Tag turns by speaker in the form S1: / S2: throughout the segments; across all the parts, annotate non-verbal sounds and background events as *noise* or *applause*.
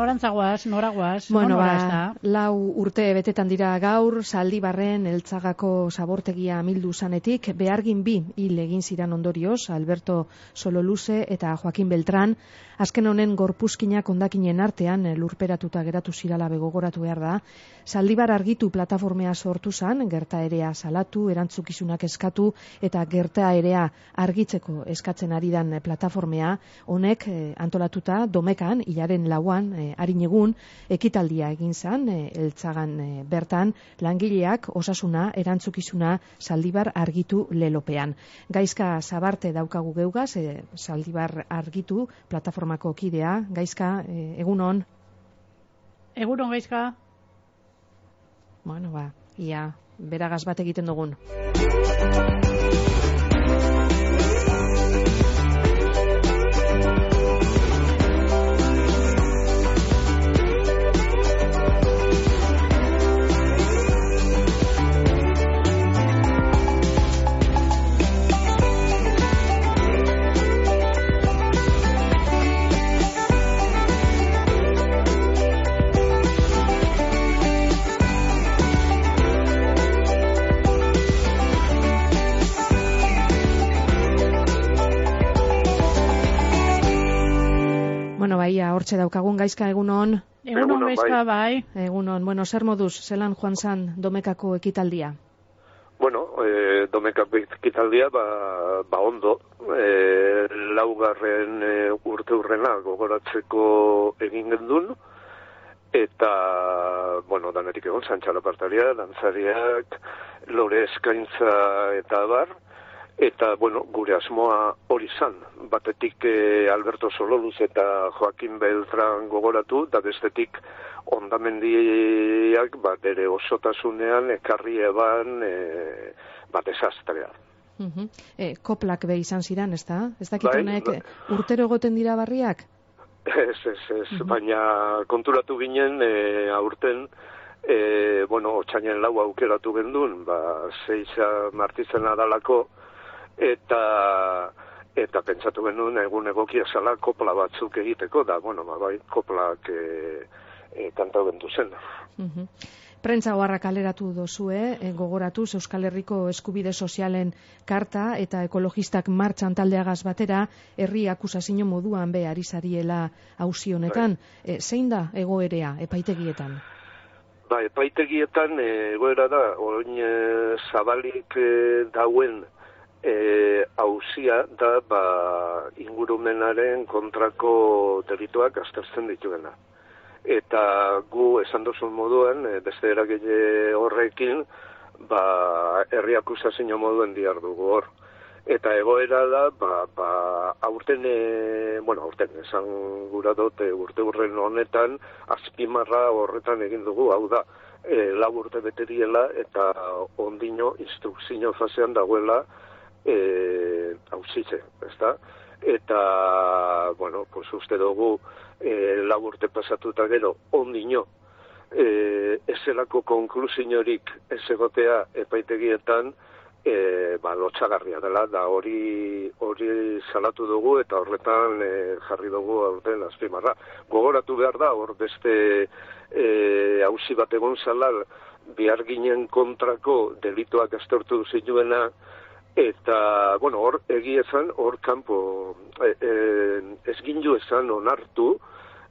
S1: noragoaz, noragoaz,
S2: Bueno,
S1: nora
S2: ba,
S1: da?
S2: lau urte betetan dira gaur, Zaldibarren eltzagako zabortegia mildu zanetik, behargin bi hil egin ziran ondorioz, Alberto Sololuze eta Joaquin Beltran, azken honen gorpuzkinak ondakinen artean eh, lurperatuta geratu zirala begogoratu behar da. Zaldibar argitu plataformea sortu zan, gerta erea salatu, erantzukizunak eskatu eta gerta erea argitzeko eskatzen ari dan eh, plataformea, honek eh, antolatuta domekan, hilaren lauan, harin egun, ekitaldia egin zan, eltzagan bertan, langileak osasuna, erantzukizuna, Zaldibar argitu lelopean. Gaizka zabarte daukagu geugaz, eh, Zaldibar argitu plataformako kidea, gaizka, eh, egunon,
S1: Egunon gaizka?
S2: bueno, ba, ia, beragaz bat egiten dugun. Baia, hortxe daukagun gaizka egunon,
S1: Egunon gaizka, bai.
S2: egunon, bueno, zer moduz, zelan joan zan domekako ekitaldia?
S3: Bueno, e, domeka ekitaldia ba, ba ondo, e, laugarren e, urte urrena gogoratzeko egin gendun, eta, bueno, danetik egon, zantxala partaria, dantzariak, lore eskaintza eta bar, eta, bueno, gure asmoa hori zan. Batetik e, Alberto Sololuz eta Joaquin Beltran gogoratu, da bestetik ondamendiak bat ere osotasunean ekarri eban e, bat desastrea.
S2: E, koplak be izan ziran, ez da? Ez dakit
S3: Bai,
S2: honek
S3: bai.
S2: urtero egoten dira barriak?
S3: Ez, ez, ez, baina konturatu ginen e, aurten, e, bueno, otxainen lau aukeratu gendun, ba, zeisa martitzen adalako, eta eta pentsatu genuen egun egokia zala kopla batzuk egiteko, da, bueno, ba, bai, koplak e, e, kantau gendu zen.
S2: Mhm. Prentza oharra kaleratu dozue, e, gogoratuz Euskal Herriko eskubide sozialen karta eta ekologistak martxan taldeagaz batera, herri akusazio moduan be ari zariela hauzi honetan. E, zein da egoerea epaitegietan?
S3: Ba, epaitegietan egoera da, orain e, zabalik e, dauen e, hausia da ba, ingurumenaren kontrako delituak aztertzen dituena. Eta gu esan duzun moduan, e, beste eragile horrekin, ba, herri akusazio moduen diar dugu hor. Eta egoera da, ba, ba, aurten, e, bueno, aurten, esan gura dute urte urren honetan, azpimarra horretan egin dugu, hau da, e, lau urte beteriela eta ondino instrukzio fasean dagoela e, hausitze, ezta? Eta, bueno, pues uste dugu e, lau urte pasatuta gero ondino e, ezelako konklusiorik ez egotea epaitegietan e, ba, lotxagarria dela, da hori hori salatu dugu eta horretan e, jarri dugu aurten azpimarra. Gogoratu behar da, hor beste e, hausi bat egon zala, bihar ginen kontrako delituak aztertu zituena, eta, bueno, hor egia esan, hor kanpo e, e, ez gindu esan onartu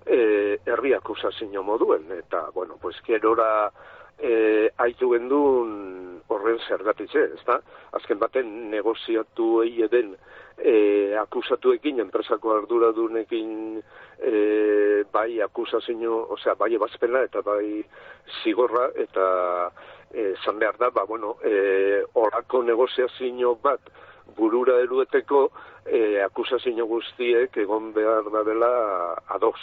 S3: e, herri akusazio moduen, eta, bueno, pues, gerora e, aitu gendun horren zergatitze, ez da? Azken baten negoziatu eie den e, akusatuekin, enpresako arduradunekin e, bai akusazio, osea, bai ebazpena eta bai zigorra, eta e, zan behar da, ba, bueno, e, orako negoziazio bat burura erueteko e, akusazio guztiek egon behar da dela ados.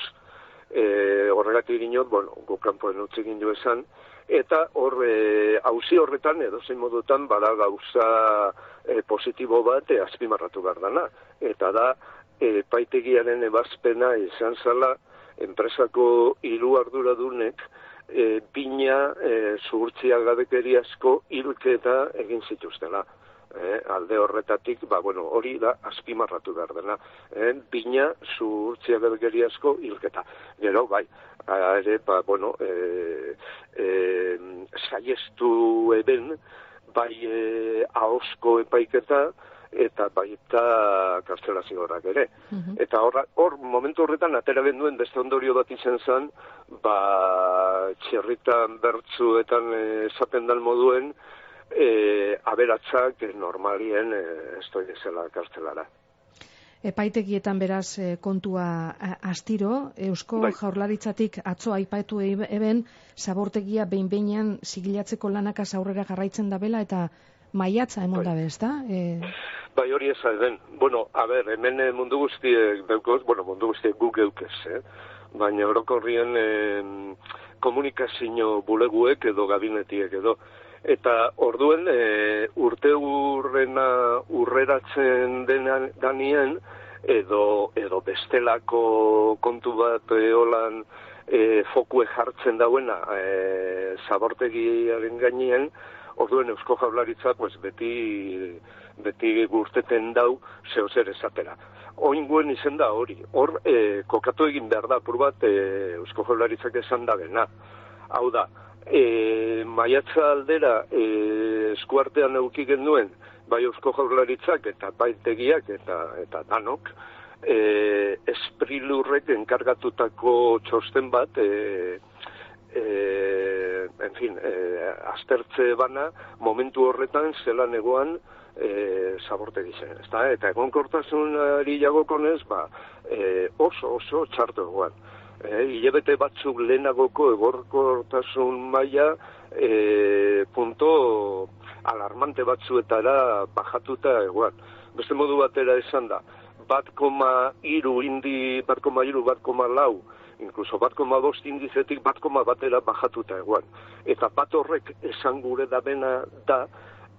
S3: E, horregatik ginot, bueno, gukanpoen utzi gindu esan, eta hor e, hauzi horretan edo zein modutan bada gauza e, positibo bat e, azpimarratu behar dana. Eta da, e, paitegiaren ebazpena izan zala, enpresako hiru arduradunek e, bina e, zuhurtzia gabekeri asko hilketa egin zituztela. eh, alde horretatik, ba, bueno, hori da azpimarratu behar dena. Eh, bina zuhurtzia asko hilketa. Gero, bai, ere, ba, bueno, e, e, saiestu eben, bai e, ahosko epaiketa, eta baita kastelazioak ere. Mhm. Eta hor, hor, momentu horretan, atera genduen beste ondorio bat izan zen, ba, txerritan bertzuetan esaten dal moduen, e, aberatzak normalien e, ez doi ezela kastelara.
S2: Epaitegietan beraz e, kontua e, astiro, Eusko bai. jaurlaritzatik atzo aipatu eben, zabortegia behin-behinan sigilatzeko lanakaz aurrera jarraitzen dabela eta maiatza emon bai. dabe, ez da? E...
S3: Bai, hori ez den. Bueno, a ber, hemen mundu guztiek, beukos, bueno, mundu guztiek gu geukez, eh? baina orokorrien eh, komunikazio buleguek edo gabinetiek edo eta orduen e, urte urrena urreratzen denan danien edo edo bestelako kontu bat e, holan e, fokue jartzen dauena e, zabortegiaren gainien orduen eusko jaularitzak pues, beti beti gurteten dau zeo zer esatera. Oinguen izen da hori. Hor e, kokatu egin behar da pur bat e, eusko jaularitzak esan da bena hau da e, maiatza aldera e, eskuartean euki genuen bai eusko jaurlaritzak eta baitegiak eta eta danok e, esprilurrek enkargatutako txosten bat e, e, en fin, e, aztertze bana momentu horretan zelan egoan e, zaborte zen, ezta? Eta egon kortasun ari jagokonez, ba, e, oso, oso txartu egoan eh, hilabete batzuk lehenagoko egorkortasun maila e, punto alarmante batzuetara bajatuta eguan. Beste modu batera esan da, bat koma iru indi, bat koma iru, bat koma lau, inkluso bat koma bost indizetik bat koma batera bajatuta eguan. Eta bat horrek esan gure da bena da,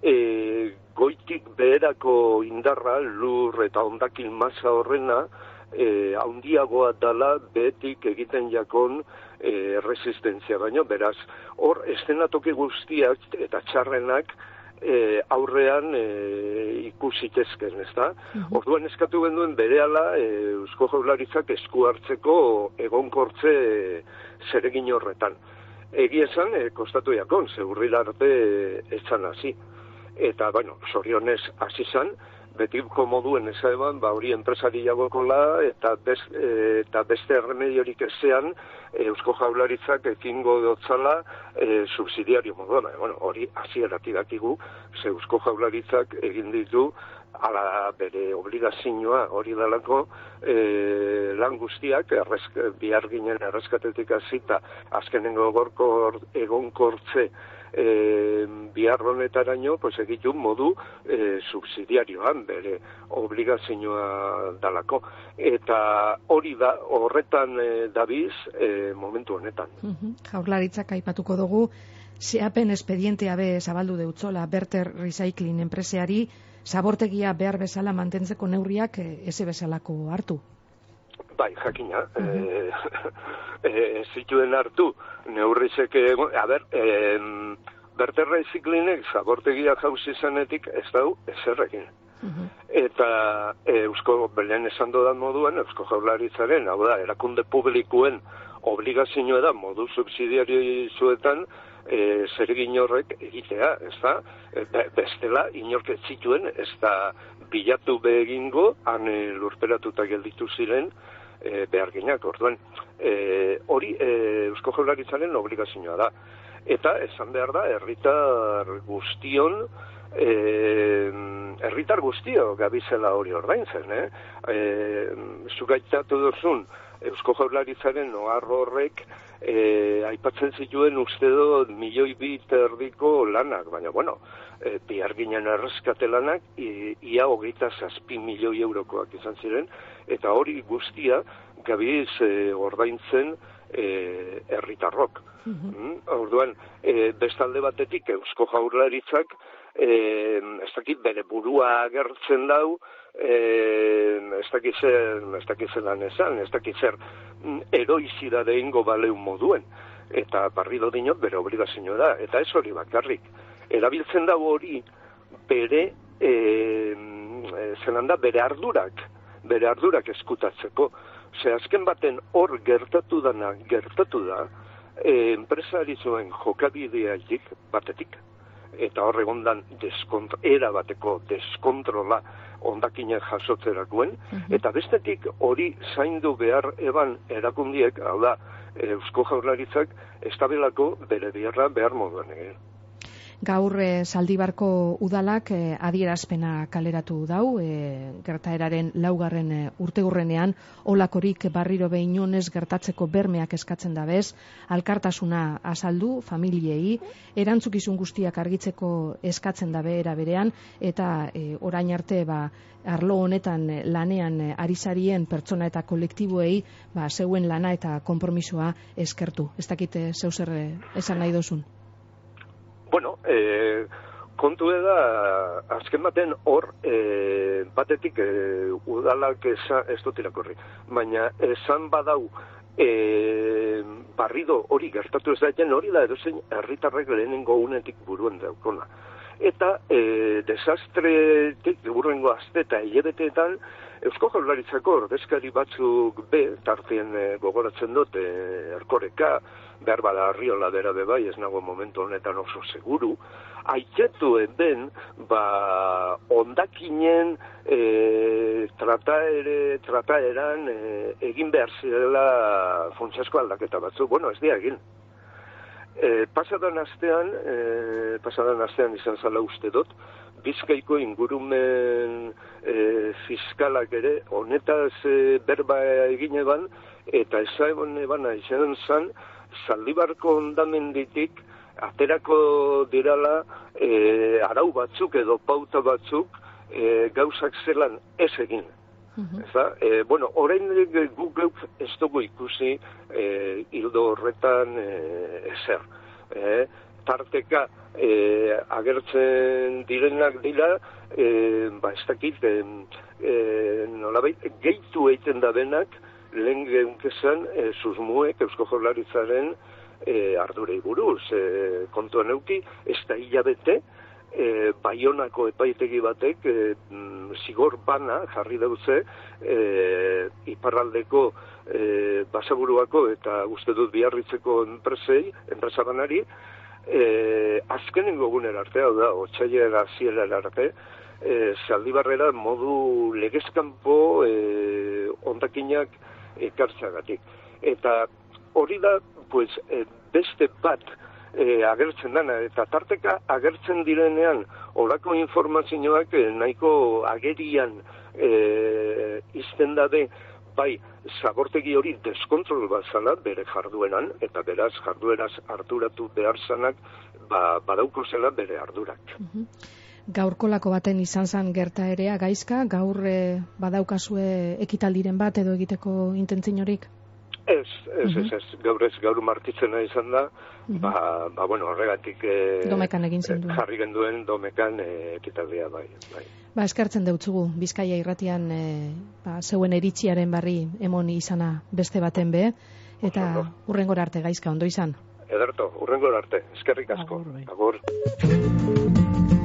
S3: e, goitik beherako indarra, lur eta ondakin masa horrena, e, haundiagoa dala betik egiten jakon e, resistentzia baino, beraz, hor estenatoki guztiak eta txarrenak e, aurrean e, ikusitezken, ez da? Mhm. Orduan eskatu genduen bere ala e, Eusko Jaularitzak esku hartzeko egonkortze e, zeregin horretan. Egi esan, e, kostatu jakon, zeurrilarte e, etzan hasi. Eta, bueno, sorionez hasi zan, beti komoduen ez eban, ba hori enpresari jagokola eta, bez, e, eta beste remediorik ezean Eusko Jaularitzak ekingo dotzala e, subsidiario modona. E, bueno, hori hasieratik dakigu, ze Eusko Jaularitzak egin ditu ala bere obligazioa hori dalako e, lan guztiak errezk, bihar ginen errezkatetik azita azkenengo gorko egonkortze e, bihar honetaraino pues egitu modu e, subsidiarioan bere obligazioa dalako. Eta hori da horretan e, dabiz e, momentu honetan.
S2: Jaurlaritzak aipatuko dugu Zeapen espedientea be zabaldu deutzola Berter Recycling enpreseari zabortegia behar bezala mantentzeko neurriak eze bezalako hartu.
S3: Bai, jakina, *laughs* -huh. e, zituen hartu, neurrizek, a ber, e, berterra iziklinek zabortegia jauzi zanetik ez dau ezerrekin. Uh Eta e, Eusko Belen esan dodan moduan, Eusko Jaularitzaren, hau da, erakunde publikuen obligazioa da modu subsidiario izuetan e, zer horrek egitea, ez da? E, bestela, inork ez zituen, ez da bilatu behingo, han e, lurperatuta gelditu ziren, e, behar gineak, orduan, e, hori e, Eusko Jaularitzaren obligazioa da. Eta, esan behar da, herritar guztion, eh, herritar guztio gabizela hori ordaintzen, eh? E, Zugaitzatu duzun, Eusko Jaurlaritzaren oarro horrek e, aipatzen zituen uste do milioi bit erdiko lanak, baina bueno, e, bihar ginen errezkate lanak, ia hogeita zazpi milioi eurokoak izan ziren, eta hori guztia gabiz e, ordaintzen e, erritarrok. Mm Orduan, e, bestalde batetik Eusko Jaurlaritzak e, ez dakit bere burua agertzen dau, e, ez dakit zer, ez dakit zer lan esan, ez dakit zer mm, eroizida deingo baleun moduen. Eta barrido dinot bere obligazio da, eta ez hori bakarrik. Erabiltzen dago hori bere e, e, zelan da bere ardurak, bere ardurak eskutatzeko. Ze azken baten hor gertatu dana gertatu da, e, enpresari zuen jokabideaik batetik, eta hor egondan era bateko deskontrola ondakinak jasotzerakoen,
S2: Mhm.
S3: eta bestetik hori zaindu behar eban erakundiek, hau da, Eusko Jaurlaritzak estabelako bere bierra behar moduan egin.
S2: Gaur e, Zaldibarko udalak e, adierazpena kaleratu dau, e, gertaeraren laugarren e, urtegurrenean, olakorik barriro behinonez gertatzeko bermeak eskatzen da bez, alkartasuna azaldu, familiei, erantzukizun guztiak argitzeko eskatzen da era berean, eta e, orain arte ba, arlo honetan lanean arizarien pertsona eta kolektiboei ba, zeuen lana eta konpromisoa eskertu. Ez dakite zeu zer esan nahi dozun.
S3: Bueno, e, kontu da, azken baten hor, e, batetik e, udalak esa, ez dut irakorri, baina esan badau e, barrido hori gertatu ez daiten hori da edozein herritarrek lehenengo unetik buruen daukona. Eta e, desastretik burrengo azte eta hilebeteetan Eusko Jaurlaritzako ordezkari batzuk be, tartien e, gogoratzen dut, e, erkoreka, behar bada arriola bera bebai, ez nago momentu honetan oso seguru, aitzetu ben, ba, ondakinen e, trataere, trataeran e, egin behar zirela funtsasko aldaketa batzu, bueno, ez dia egin. E, pasadan astean, e, pasadan astean izan zala uste dut, Bizkaiko ingurumen e, fiskalak ere, honetaz e, berba egin eban, eta esan eban izan zan, zaldibarko ondamenditik, aterako dirala e, arau batzuk edo pauta batzuk e, gauzak zelan ez egin. Ez da, e, bueno, orain geuk ez dugu ikusi e, hildo horretan e, ezer. E, tarteka e, agertzen direnak dira, e, ba ez dakit, e, e, nolabait, gehitu egiten da benak, lehen geunkezan e, susmuek Eusko Jorlaritzaren e, ardurei buruz. E, kontuan euki, ez da hilabete, e, baionako epaitegi batek e, zigor bana jarri dauze e, iparraldeko e, basaburuako eta uste dut biarritzeko enpresei, enpresabanari, e, azkenengo gunera arte, hau da, otxailera zielera arte, e, zaldibarrera modu legezkanpo e, ondakinak ekartzagatik. Eta hori da, pues, e, beste bat e, agertzen dana, eta tarteka agertzen direnean olako informazioak e, nahiko agerian e, izten dabe, bai, zabortegi hori deskontrol bat bere jarduenan, eta beraz jardueraz arduratu behar zanak, ba, badauko zela bere ardurak.
S2: Mhm. Gaurkolako baten izan zan gertaerea gaizka, gaur e, badaukazue ekitaldiren bat edo egiteko intentzinorik?
S3: Ez, ez,
S2: Mhm.
S3: ez, ez, gaur ez, gaur martitzena izan da, ba, ba, bueno, horregatik e,
S2: Domekan egin zinduen.
S3: jarri genduen domekan e, ekitaldia, bai, bai.
S2: Ba, eskertzen deutzugu, Bizkaia irratian e, ba, zeuen eritziaren barri emon izana beste baten be, eta
S3: Ondo.
S2: urrengora arte gaizka ondo izan.
S3: Ederto, urrengo arte, eskerrik asko.
S1: Agur, bai.
S3: Agur.